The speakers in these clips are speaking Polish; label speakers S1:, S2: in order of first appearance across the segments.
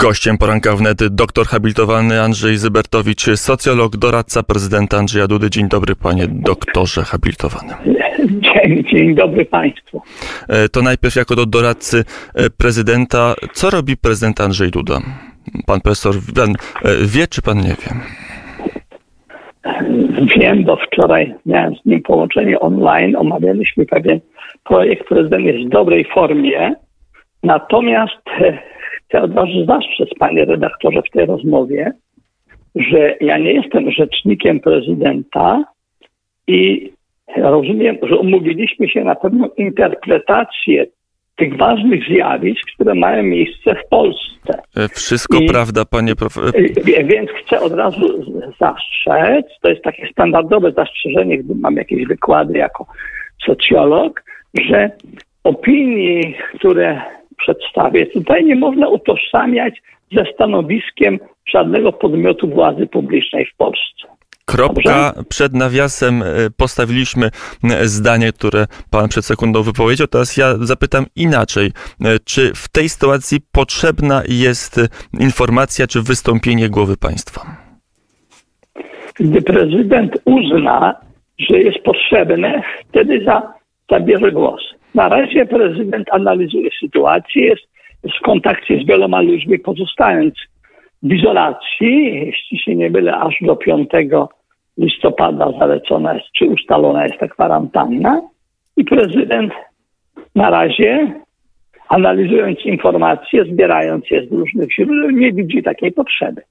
S1: Gościem poranka wnet doktor habilitowany Andrzej Zybertowicz, socjolog, doradca prezydenta Andrzeja Dudy. Dzień dobry panie doktorze habilitowany.
S2: Dzień, dzień dobry państwu.
S1: E, to najpierw jako do doradcy e, prezydenta, co robi prezydent Andrzej Duda? Pan profesor pan e, wie, czy pan nie wie?
S2: Wiem, bo wczoraj miałem z nim połączenie online, omawialiśmy pewien projekt. Prezydent jest w dobrej formie, natomiast Chcę od razu zastrzec, panie redaktorze, w tej rozmowie, że ja nie jestem rzecznikiem prezydenta i rozumiem, że umówiliśmy się na pewną interpretację tych ważnych zjawisk, które mają miejsce w Polsce.
S1: E, wszystko I, prawda, panie profesorze.
S2: Więc chcę od razu zastrzec, to jest takie standardowe zastrzeżenie, gdy mam jakieś wykłady jako socjolog, że opinii, które przedstawię. Tutaj nie można utożsamiać ze stanowiskiem żadnego podmiotu władzy publicznej w Polsce.
S1: Kropka przed nawiasem e, postawiliśmy e, zdanie, które pan przed sekundą wypowiedział. Teraz ja zapytam inaczej. E, czy w tej sytuacji potrzebna jest informacja czy wystąpienie głowy państwa?
S2: Gdy prezydent uzna, że jest potrzebne, wtedy za, zabierze głos. Na razie prezydent analizuje sytuację, jest w kontakcie z wieloma ludźmi, pozostając w izolacji, jeśli się nie mylę, aż do 5 listopada zalecona jest, czy ustalona jest ta kwarantanna. I prezydent na razie, analizując informacje, zbierając je z różnych źródeł, nie widzi takiej potrzeby.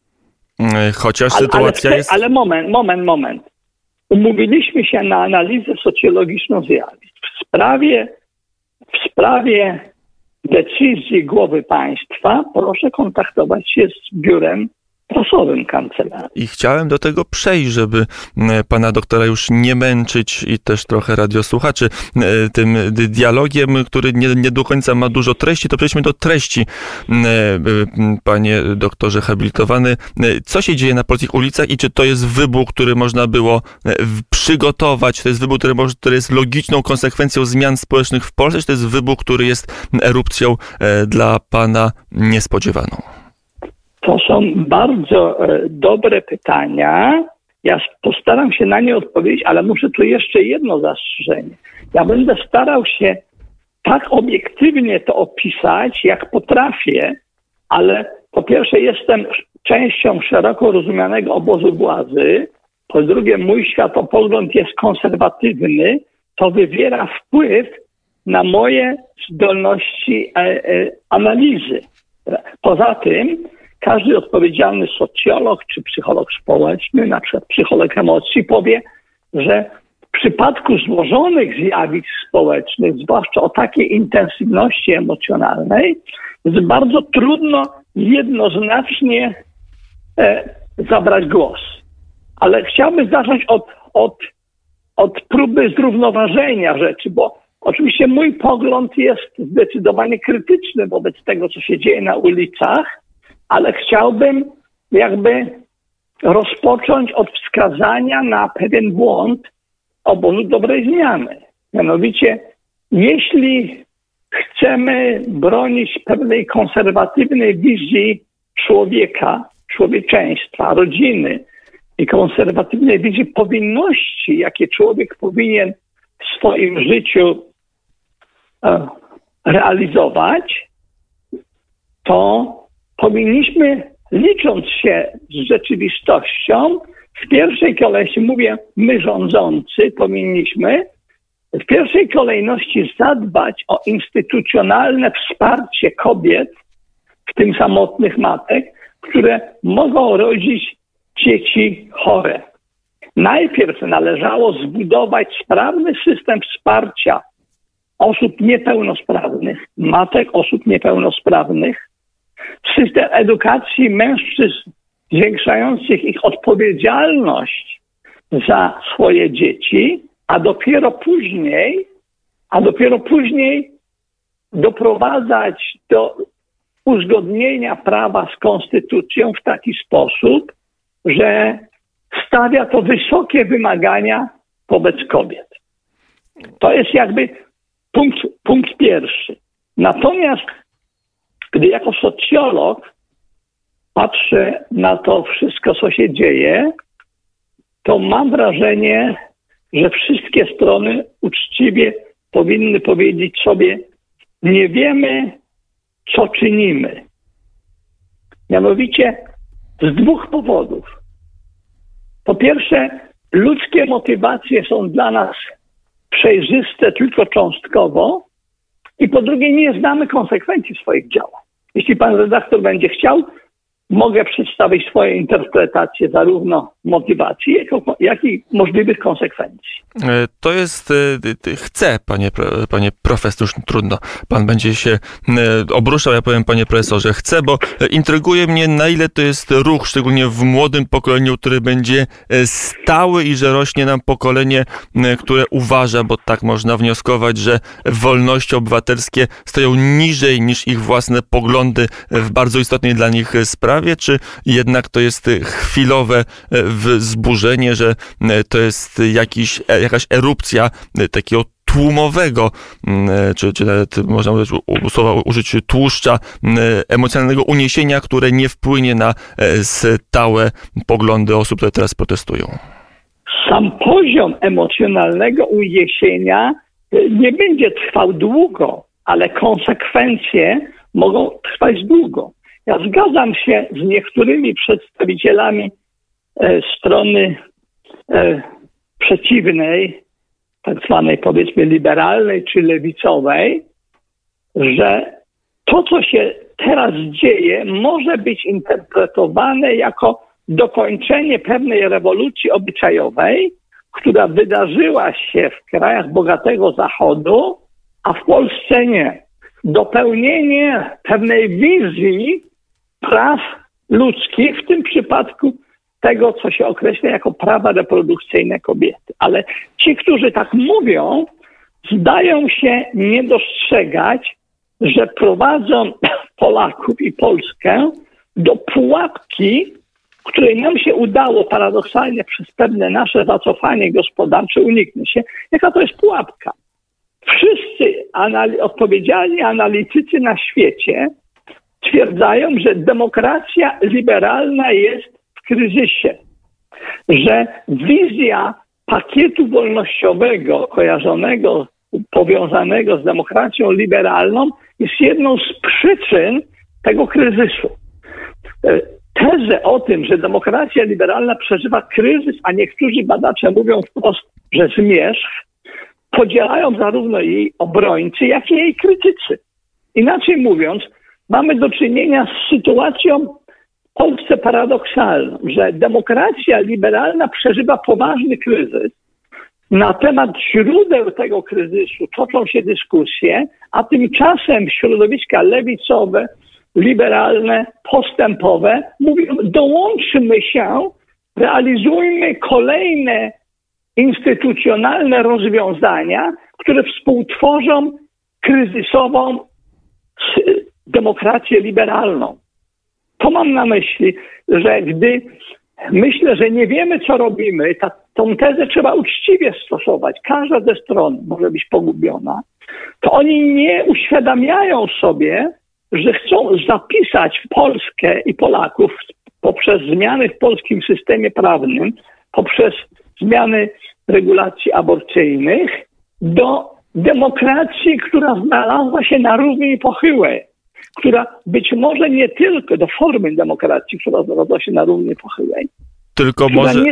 S1: Chociaż sytuacja
S2: ale,
S1: jest.
S2: Ale moment, moment, moment. Umówiliśmy się na analizę socjologiczną zjawisk. W sprawie w sprawie decyzji głowy państwa proszę kontaktować się z biurem prasowym kancelarii.
S1: I chciałem do tego przejść, żeby e, pana doktora już nie męczyć i też trochę radiosłuchaczy e, tym dialogiem, który nie, nie do końca ma dużo treści, to przejdźmy do treści. E, panie doktorze habilitowany, co się dzieje na polskich ulicach i czy to jest wybuch, który można było przygotować, to jest wybuch, który, może, który jest logiczną konsekwencją zmian społecznych w Polsce, czy to jest wybuch, który jest erupcją dla pana niespodziewaną?
S2: To są bardzo e, dobre pytania. Ja postaram się na nie odpowiedzieć, ale muszę tu jeszcze jedno zastrzeżenie. Ja będę starał się tak obiektywnie to opisać, jak potrafię, ale po pierwsze jestem częścią szeroko rozumianego obozu władzy, po drugie mój światopogląd jest konserwatywny, to wywiera wpływ na moje zdolności e, e, analizy. Poza tym każdy odpowiedzialny socjolog czy psycholog społeczny, na przykład psycholog emocji, powie, że w przypadku złożonych zjawisk społecznych, zwłaszcza o takiej intensywności emocjonalnej, jest bardzo trudno jednoznacznie e, zabrać głos. Ale chciałbym zacząć od, od, od próby zrównoważenia rzeczy, bo oczywiście mój pogląd jest zdecydowanie krytyczny wobec tego, co się dzieje na ulicach, ale chciałbym jakby rozpocząć od wskazania na pewien błąd obozu dobrej zmiany. Mianowicie, jeśli chcemy bronić pewnej konserwatywnej wizji człowieka, człowieczeństwa, rodziny i konserwatywnej wizji powinności, jakie człowiek powinien w swoim życiu e, realizować, to powinniśmy, licząc się z rzeczywistością, w pierwszej kolejności, mówię my rządzący, powinniśmy w pierwszej kolejności zadbać o instytucjonalne wsparcie kobiet, w tym samotnych matek, które mogą rodzić dzieci chore. Najpierw należało zbudować sprawny system wsparcia osób niepełnosprawnych, matek osób niepełnosprawnych, system edukacji mężczyzn zwiększających ich odpowiedzialność za swoje dzieci, a dopiero później, a dopiero później doprowadzać do uzgodnienia prawa z konstytucją w taki sposób, że stawia to wysokie wymagania wobec kobiet. To jest jakby punkt, punkt pierwszy. Natomiast gdy jako socjolog patrzę na to wszystko, co się dzieje, to mam wrażenie, że wszystkie strony uczciwie powinny powiedzieć sobie, nie wiemy, co czynimy. Mianowicie z dwóch powodów. Po pierwsze, ludzkie motywacje są dla nas przejrzyste tylko cząstkowo, i po drugie, nie znamy konsekwencji swoich działań. Jeśli pan redaktor będzie chciał, mogę przedstawić swoje interpretacje zarówno motywacji, jak i możliwych konsekwencji.
S1: E, to jest, e, chcę, panie, panie profesor, już trudno, pan będzie się e, obruszał, ja powiem, panie profesorze, chcę, bo intryguje mnie, na ile to jest ruch, szczególnie w młodym pokoleniu, który będzie stały i że rośnie nam pokolenie, które uważa, bo tak można wnioskować, że wolności obywatelskie stoją niżej niż ich własne poglądy w bardzo istotnej dla nich sprawie, czy jednak to jest chwilowe wzburzenie, że e, to jest jakiś, e, jakaś erupcja takiego tłumowego, czy, czy nawet można słowa użyć tłuszcza, emocjonalnego uniesienia, które nie wpłynie na stałe poglądy osób, które teraz protestują?
S2: Sam poziom emocjonalnego uniesienia nie będzie trwał długo, ale konsekwencje mogą trwać długo. Ja zgadzam się z niektórymi przedstawicielami e, strony e, przeciwnej, tak zwanej powiedzmy liberalnej czy lewicowej, że to, co się teraz dzieje, może być interpretowane jako dokończenie pewnej rewolucji obyczajowej, która wydarzyła się w krajach bogatego Zachodu, a w Polsce nie. Dopełnienie pewnej wizji praw ludzkich, w tym przypadku tego, co się określa jako prawa reprodukcyjne kobiety. Ale ci, którzy tak mówią, zdają się nie dostrzegać, że prowadzą Polaków i Polskę do pułapki, której nam się udało paradoksalnie przez pewne nasze zacofanie gospodarcze uniknąć się. Jaka to jest pułapka? Wszyscy anali- odpowiedzialni analitycy na świecie stwierdzają, że demokracja liberalna jest kryzysie, że wizja pakietu wolnościowego kojarzonego, powiązanego z demokracją liberalną jest jedną z przyczyn tego kryzysu. E, tezę o tym, że demokracja liberalna przeżywa kryzys, a niektórzy badacze mówią wprost, że zmierzch, podzielają zarówno jej obrońcy, jak i jej krytycy. Inaczej mówiąc, mamy do czynienia z sytuacją Polsce paradoksalną, że demokracja liberalna przeżywa poważny kryzys. Na temat źródeł tego kryzysu toczą się dyskusje, a tymczasem środowiska lewicowe, liberalne, postępowe mówią: dołączmy się, realizujmy kolejne instytucjonalne rozwiązania, które współtworzą kryzysową demokrację liberalną. To mam na myśli, że gdy myślę, że nie wiemy, co robimy, ta, tą tezę trzeba uczciwie stosować. Każda ze stron może być pogubiona. To oni nie uświadamiają sobie, że chcą zapisać Polskę i Polaków poprzez zmiany w polskim systemie prawnym, poprzez zmiany regulacji aborcyjnych do demokracji, która znalazła się na równi pochyłej która być może nie tylko do formy demokracji, która znalazła się na równi pochyłej.
S1: Tylko może,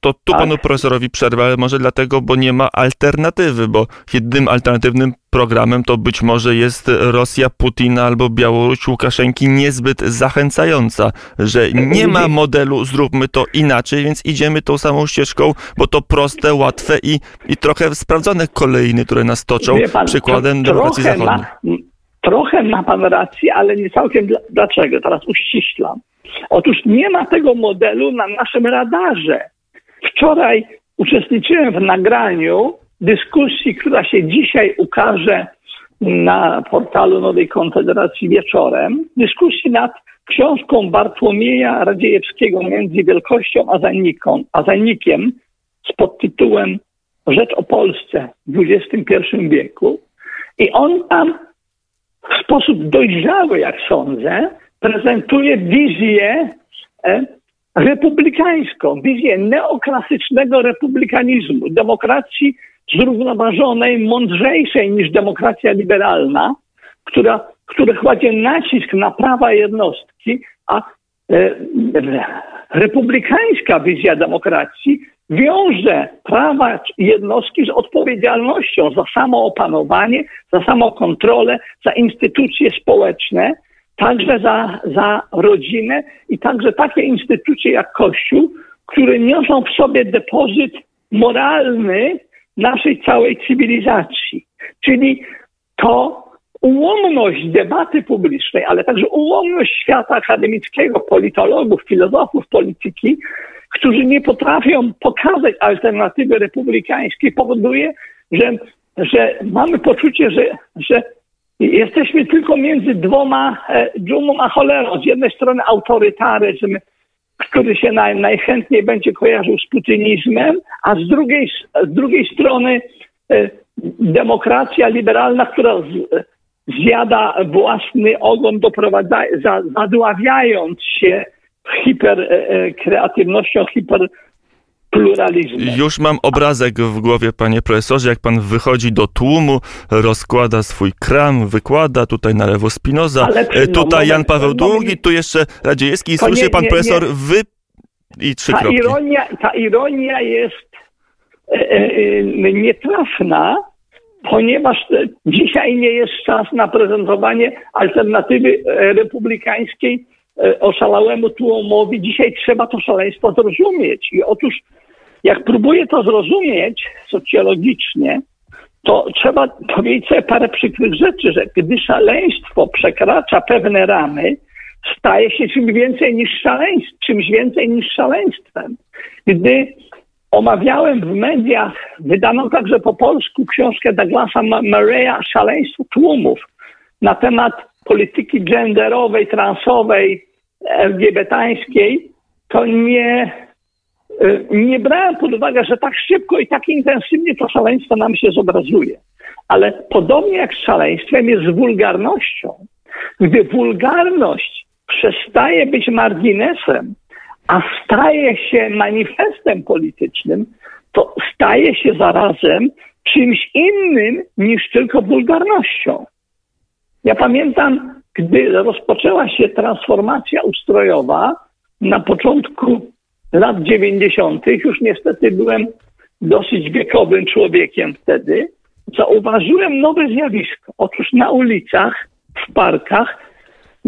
S1: to tu panu profesorowi przerwę, ale może dlatego, bo nie ma alternatywy, bo jedynym alternatywnym programem to być może jest Rosja Putina albo Białoruś Łukaszenki niezbyt zachęcająca, że nie ma modelu, zróbmy to inaczej, więc idziemy tą samą ścieżką, bo to proste, łatwe i, i trochę sprawdzone kolejny, które nas toczą pan, przykładem demokracji zachodniej. Ma,
S2: Trochę ma pan rację, ale nie całkiem dlaczego. Teraz uściślam. Otóż nie ma tego modelu na naszym radarze. Wczoraj uczestniczyłem w nagraniu dyskusji, która się dzisiaj ukaże na portalu Nowej Konfederacji wieczorem. Dyskusji nad książką Bartłomieja Radziejewskiego między wielkością a, zajniką, a zajnikiem z podtytułem Rzecz o Polsce w XXI wieku. I on tam w sposób dojrzały, jak sądzę, prezentuje wizję e, republikańską, wizję neoklasycznego republikanizmu, demokracji zrównoważonej, mądrzejszej niż demokracja liberalna, która, która kładzie nacisk na prawa jednostki, a e, republikańska wizja demokracji wiąże prawa jednostki z odpowiedzialnością za samoopanowanie, za samokontrolę, za instytucje społeczne, także za, za rodzinę i także takie instytucje jak Kościół, które niosą w sobie depozyt moralny naszej całej cywilizacji. Czyli to ułomność debaty publicznej, ale także ułomność świata akademickiego, politologów, filozofów polityki, którzy nie potrafią pokazać alternatywy republikańskiej, powoduje, że, że mamy poczucie, że, że jesteśmy tylko między dwoma, e, dżumą a cholerą. Z jednej strony autorytaryzm, który się naj, najchętniej będzie kojarzył z putinizmem, a z drugiej, z drugiej strony e, demokracja liberalna, która z, zjada własny ogon, doprowadza, zadławiając się hiperkreatywnością, e, hiper pluralizmem.
S1: Już mam obrazek w głowie, panie profesorze, jak pan wychodzi do tłumu, rozkłada swój kram, wykłada, tutaj na lewo Spinoza, e, no, tutaj Jan Paweł II, tu jeszcze Radziejewski i słyszy pan nie, profesor nie. wy i trzy
S2: ta
S1: kropki.
S2: Ironia, ta ironia jest e, e, nietrafna, ponieważ dzisiaj nie jest czas na prezentowanie alternatywy republikańskiej oszalałemu tłumowi. Dzisiaj trzeba to szaleństwo zrozumieć. I otóż jak próbuję to zrozumieć socjologicznie, to trzeba powiedzieć sobie parę przykrych rzeczy, że gdy szaleństwo przekracza pewne ramy, staje się czymś więcej niż szaleństwem, czymś więcej niż szaleństwem. Gdy omawiałem w mediach, wydaną także po polsku książkę Douglasa Murray'a Szaleństwo tłumów na temat polityki genderowej, transowej, LGBTańskiej, to nie Y, nie brałem pod uwagę, że tak szybko i tak intensywnie to szaleństwo nam się zobrazuje. Ale podobnie jak z szaleństwem jest z wulgarnością. Gdy wulgarność przestaje być marginesem, a staje się manifestem politycznym, to staje się zarazem czymś innym niż tylko wulgarnością. Ja pamiętam, gdy rozpoczęła się transformacja ustrojowa na początku lat 90. już niestety byłem dosyć wiekowym człowiekiem wtedy, zauważyłem nowe zjawisko. Otóż na ulicach, w parkach,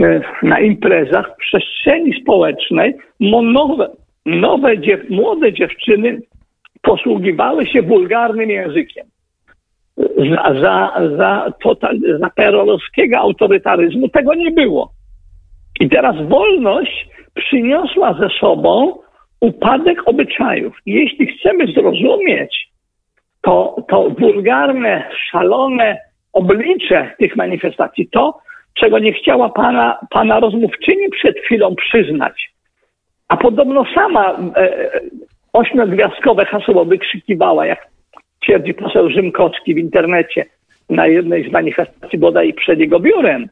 S2: e, na imprezach, w przestrzeni społecznej nowe, nowe dziew młode dziewczyny posługiwały się wulgarnym językiem. Za, za, za, total, za perolowskiego autorytaryzmu tego nie było. I teraz wolność przyniosła ze sobą upadek obyczajów. Jeśli chcemy zrozumieć to, to wulgarne, szalone oblicze tych manifestacji, to, czego nie chciała pana, pana rozmówczyni przed chwilą przyznać, a podobno sama e, ośmiogwiazdkowe hasło wykrzykiwała, jak twierdzi poseł Rzymkowski w internecie na jednej z manifestacji bodaj przed jego biurem.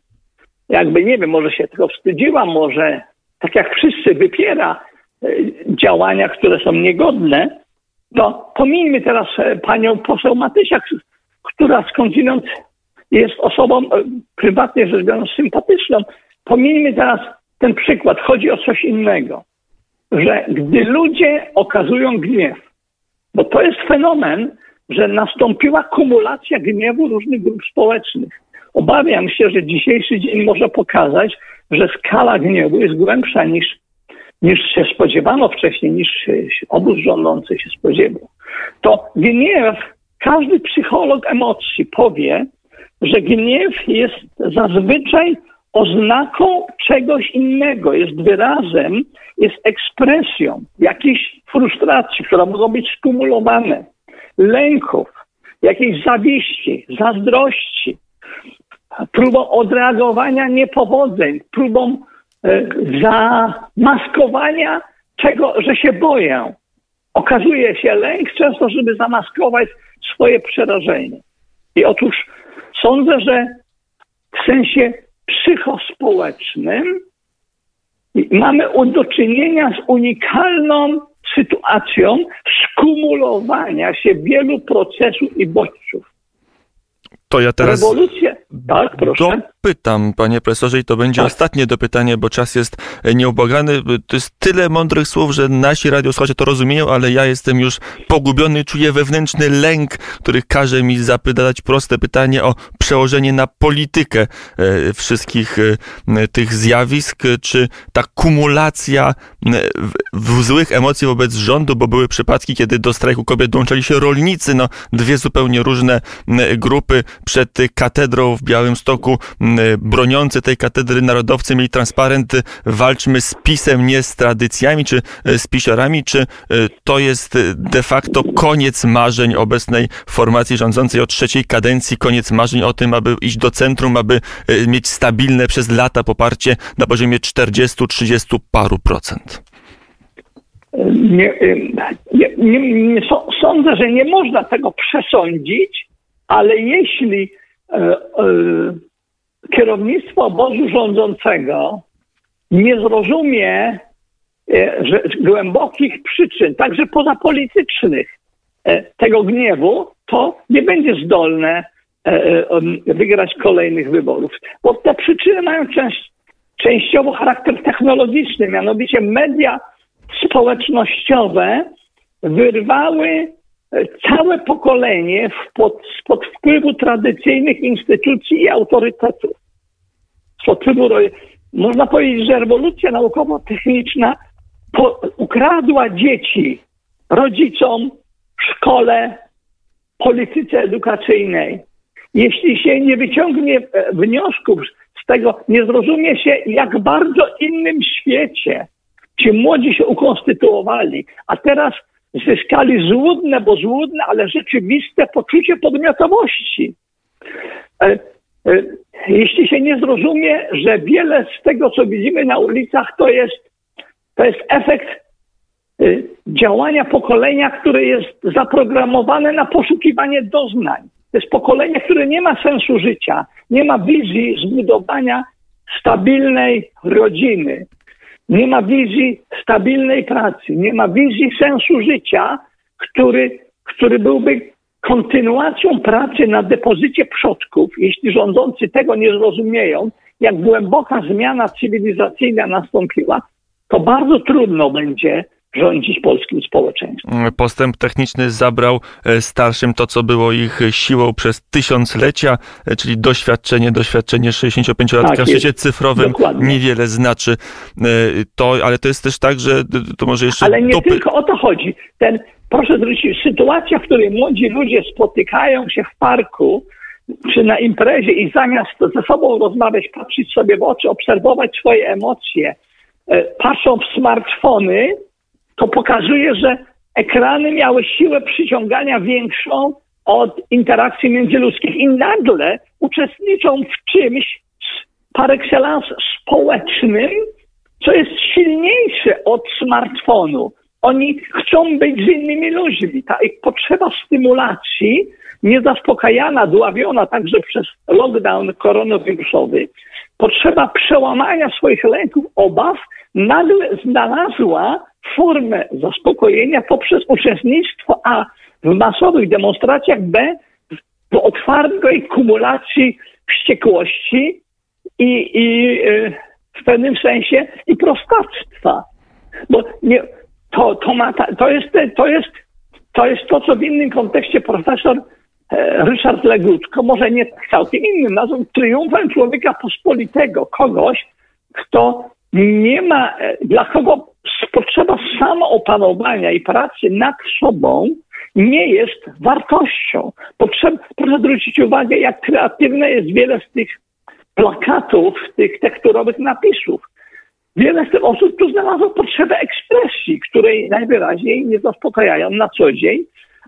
S2: Jakby, nie wiem, może się tego wstydziła, może tak jak wszyscy wypiera E, działania, które są niegodne, no pomijmy teraz e, panią poseł Matysiak, która skądinąd jest osobą e, prywatnie rzecz biorąc sympatyczną. Pomijmy teraz ten przykład. Chodzi o coś innego, że gdy ludzie okazują gniew, bo to jest fenomen, że nastąpiła kumulacja gniewu różnych grup społecznych. Obawiam się, że dzisiejszy dzień może pokazać, że skala gniewu jest głębsza niż niż się spodziewano wcześniej, niż obóz rządzący się spodziewał, to gniew, każdy psycholog emocji powie, że gniew jest zazwyczaj oznaką czegoś innego, jest wyrazem, jest ekspresją jakiejś frustracji, która mogą być skumulowane, lęków, jakiejś zawiści, zazdrości, próbą odreagowania niepowodzeń, próbą E, zamaskowania czego, że się boję. Okazuje się lęk często, żeby zamaskować swoje przerażenie. I otóż sądzę, że w sensie psychospołecznym mamy do czynienia z unikalną sytuacją skumulowania się wielu procesów i bodźców.
S1: To ja teraz.
S2: Rewolucja. Tak, proszę.
S1: Dopytam, panie profesorze, i to będzie tak. ostatnie dopytanie, bo czas jest e, nieubłagany. To jest tyle mądrych słów, że nasi radiosłuchacze to rozumieją, ale ja jestem już pogubiony, czuję wewnętrzny lęk, który każe mi zapytać proste pytanie o przełożenie na politykę e, wszystkich e, tych zjawisk, czy ta kumulacja złych emocji wobec rządu, bo były przypadki, kiedy do strajku kobiet dołączali się rolnicy, no dwie zupełnie różne grupy przed katedrą w Białymstoku broniący tej katedry narodowcy mieli transparent walczmy z PiSem, nie z tradycjami czy e, z pisiorami, czy e, to jest de facto koniec marzeń obecnej formacji rządzącej od trzeciej kadencji, koniec marzeń o tym, aby iść do centrum, aby e, mieć stabilne przez lata poparcie na poziomie 40-30 paru procent?
S2: Nie, nie, nie, nie, sądzę, że nie można tego przesądzić, ale jeśli e, e, kierownictwo obozu rządzącego nie zrozumie e, że głębokich przyczyn, także pozapolitycznych, e, tego gniewu, to nie będzie zdolne e, wygrać kolejnych wyborów. Bo te przyczyny mają część, częściowo charakter technologiczny, mianowicie media społecznościowe wyrwały całe pokolenie spod, spod wpływu tradycyjnych instytucji i autorytetów. Spod wpływu, można powiedzieć, że rewolucja naukowo-techniczna po, ukradła dzieci rodzicom, szkole, polityce edukacyjnej. Jeśli się nie wyciągnie e, wniosków z tego, nie zrozumie się, jak bardzo innym świecie ci młodzi się ukonstytuowali, a teraz zyskali złudne, bo złudne, ale rzeczywiste poczucie podmiotowości. E, e, jeśli się nie zrozumie, że wiele z tego, co widzimy na ulicach, to jest, to jest efekt e, działania pokolenia, które jest zaprogramowane na poszukiwanie doznań. To jest pokolenie, które nie ma sensu życia, nie ma wizji zbudowania stabilnej rodziny, nie ma wizji stabilnej pracy, nie ma wizji sensu życia, który, który byłby kontynuacją pracy na depozycie przodków, jeśli rządzący tego nie zrozumieją, jak głęboka zmiana cywilizacyjna nastąpiła, to bardzo trudno będzie rządzić polskim społeczeństwem.
S1: Postęp techniczny zabrał e, starszym to, co było ich siłą przez tysiąclecia, e, czyli doświadczenie, doświadczenie 65-latka tak w świecie cyfrowym Dokładnie. niewiele znaczy. E, to, ale to jest też tak, że to może jeszcze...
S2: Ale nie dopy... tylko o to chodzi. Ten, proszę zwrócić, sytuacja, w której młodzi ludzie spotykają się w parku, czy na imprezie i zamiast ze sobą rozmawiać, patrzeć sobie w oczy, obserwować swoje emocje, patrzą w smartfony, to pokazuje, że ekrany miały siłę przyciągania większą od interakcji międzyludzkich i nagle uczestniczą w czymś par excellence społecznym, co jest silniejsze od smartfonu. Oni chcą być z innymi ludźmi. Ta ich potrzeba stymulacji, niezaspokajana, dławiona także przez lockdown koronawirusowy, potrzeba przełamania swoich lęków, obaw, nagle znalazła formę zaspokojenia poprzez uczestnictwo A w masowych demonstracjach, B w otwartej kumulacji wściekłości i, i e, w pewnym sensie i prostactwa. Bo nie, to, to, ma, to, jest, to, jest, to jest to, co w innym kontekście profesor e, Ryszard Legutko, może nie całkiem innym, nazwał triumfem człowieka pospolitego, kogoś, kto nie ma, e, dla kogo potrzeba samoopanowania i pracy nad sobą nie jest wartością. Potrzeba, proszę zwrócić uwagę, jak kreatywne jest wiele z tych plakatów, tych tekturowych napisów. Wiele z tych osób tu znalazło potrzebę ekspresji, której najwyraźniej nie zaspokajają na co dzień,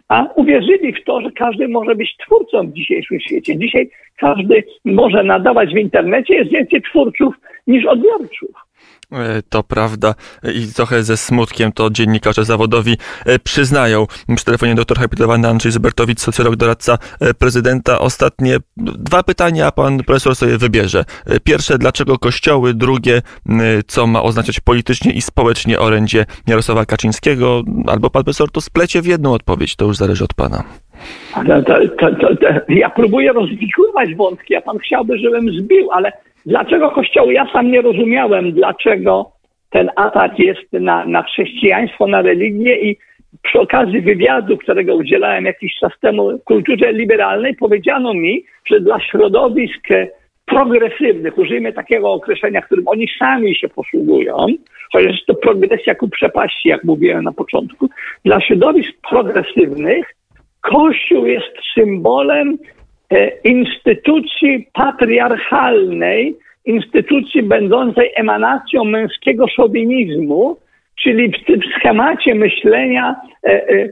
S2: a uwierzyli w to, że każdy może być twórcą w dzisiejszym świecie. Dzisiaj każdy może nadawać w internecie, jest więcej twórców niż odbiorców.
S1: E, to prawda i trochę ze smutkiem to dziennikarze zawodowi e, przyznają. Przy telefonie doktor habilitowany Andrzej Zybertowicz, socjolog, doradca e, prezydenta. Ostatnie dwa pytania, pan profesor sobie wybierze. Pierwsze, dlaczego kościoły? Drugie, co ma oznaczać politycznie i społecznie orędzie Jarosława Kaczyńskiego? Albo pan profesor to splecie w jedną odpowiedź, to już zależy od pana.
S2: To, to, to, ja próbuję rozwikływać wątki, a pan chciałby, żebym zbił, ale Dlaczego Kościoły? Ja sam nie rozumiałem, dlaczego ten atak jest na, na chrześcijaństwo, na religię i przy okazji wywiadu, którego udzielałem jakiś czas temu w kulturze liberalnej, powiedziano mi, że dla środowisk progresywnych, użyjmy takiego określenia, którym oni sami się posługują, chociaż to progresja ku przepaści, jak mówiłem na początku, dla środowisk progresywnych Kościół jest symbolem instytucji patriarchalnej, instytucji będącej emanacją męskiego szowinizmu, czyli w tym schemacie myślenia e, e,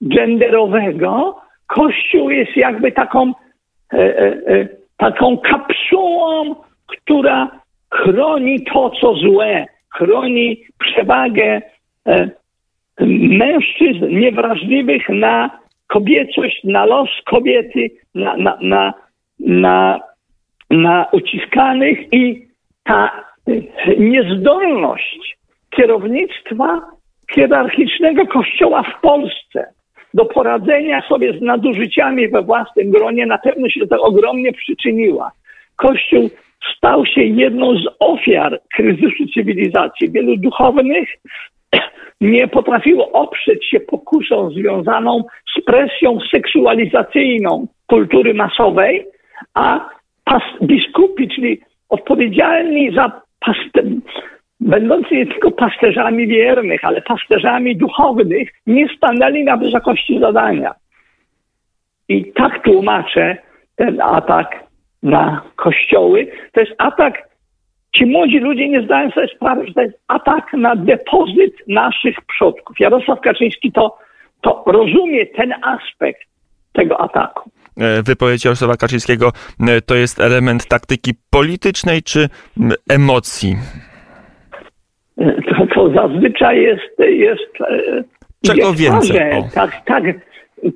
S2: genderowego, Kościół jest jakby taką, taką kapsułą, która chroni to, co złe, chroni przewagę mężczyzn niewrażliwych na kobiecość, na los kobiety, na, na, na, na, na uciskanych i ta niezdolność kierownictwa hierarchicznego kościoła w Polsce do poradzenia sobie z nadużyciami we własnym gronie na pewno się to ogromnie przyczyniła. Kościół stał się jedną z ofiar kryzysu cywilizacji. Wielu duchownych nie potrafiło oprzeć się pokusą związaną z presją seksualizacyjną kultury masowej, a biskupi, czyli odpowiedzialni za paster, będący nie tylko pasterzami wiernych, ale pasterzami duchownych, nie stanęli na wysokości zadania. I tak tłumaczę ten atak na kościoły. To jest atak Ci młodzi ludzie nie zdają sobie sprawy, że to jest atak na depozyt naszych przodków. Jarosław Kaczyński to, to rozumie ten aspekt tego ataku.
S1: E, wypowiedź Jarosława Kaczyńskiego e, to jest element taktyki politycznej czy emocji?
S2: E, to, to zazwyczaj jest. jest
S1: Czego jest więcej?
S2: Tak, tak,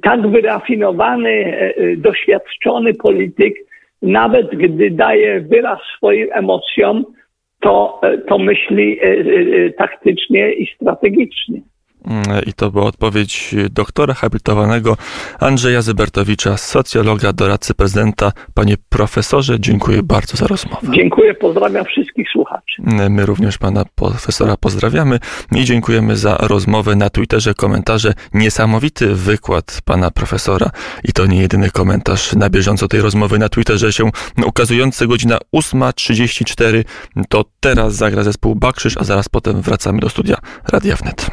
S2: tak wyrafinowany, doświadczony polityk nawet gdy daje wyraz swoim emocjom, to, to myśli e, e, taktycznie i strategicznie.
S1: I to była odpowiedź doktora habilitowanego Andrzeja Zybertowicza, socjologa, doradcy prezydenta. Panie profesorze, dziękuję bardzo za rozmowę.
S2: Dziękuję, pozdrawiam wszystkich słuchaczy.
S1: My również pana profesora pozdrawiamy i dziękujemy za rozmowę na Twitterze, komentarze. Niesamowity wykład pana profesora i to nie jedyny komentarz na bieżąco tej rozmowy na Twitterze się ukazujący godzina 8.34. To teraz zagra zespół Bakrzyż, a zaraz potem wracamy do studia Radia Wnet.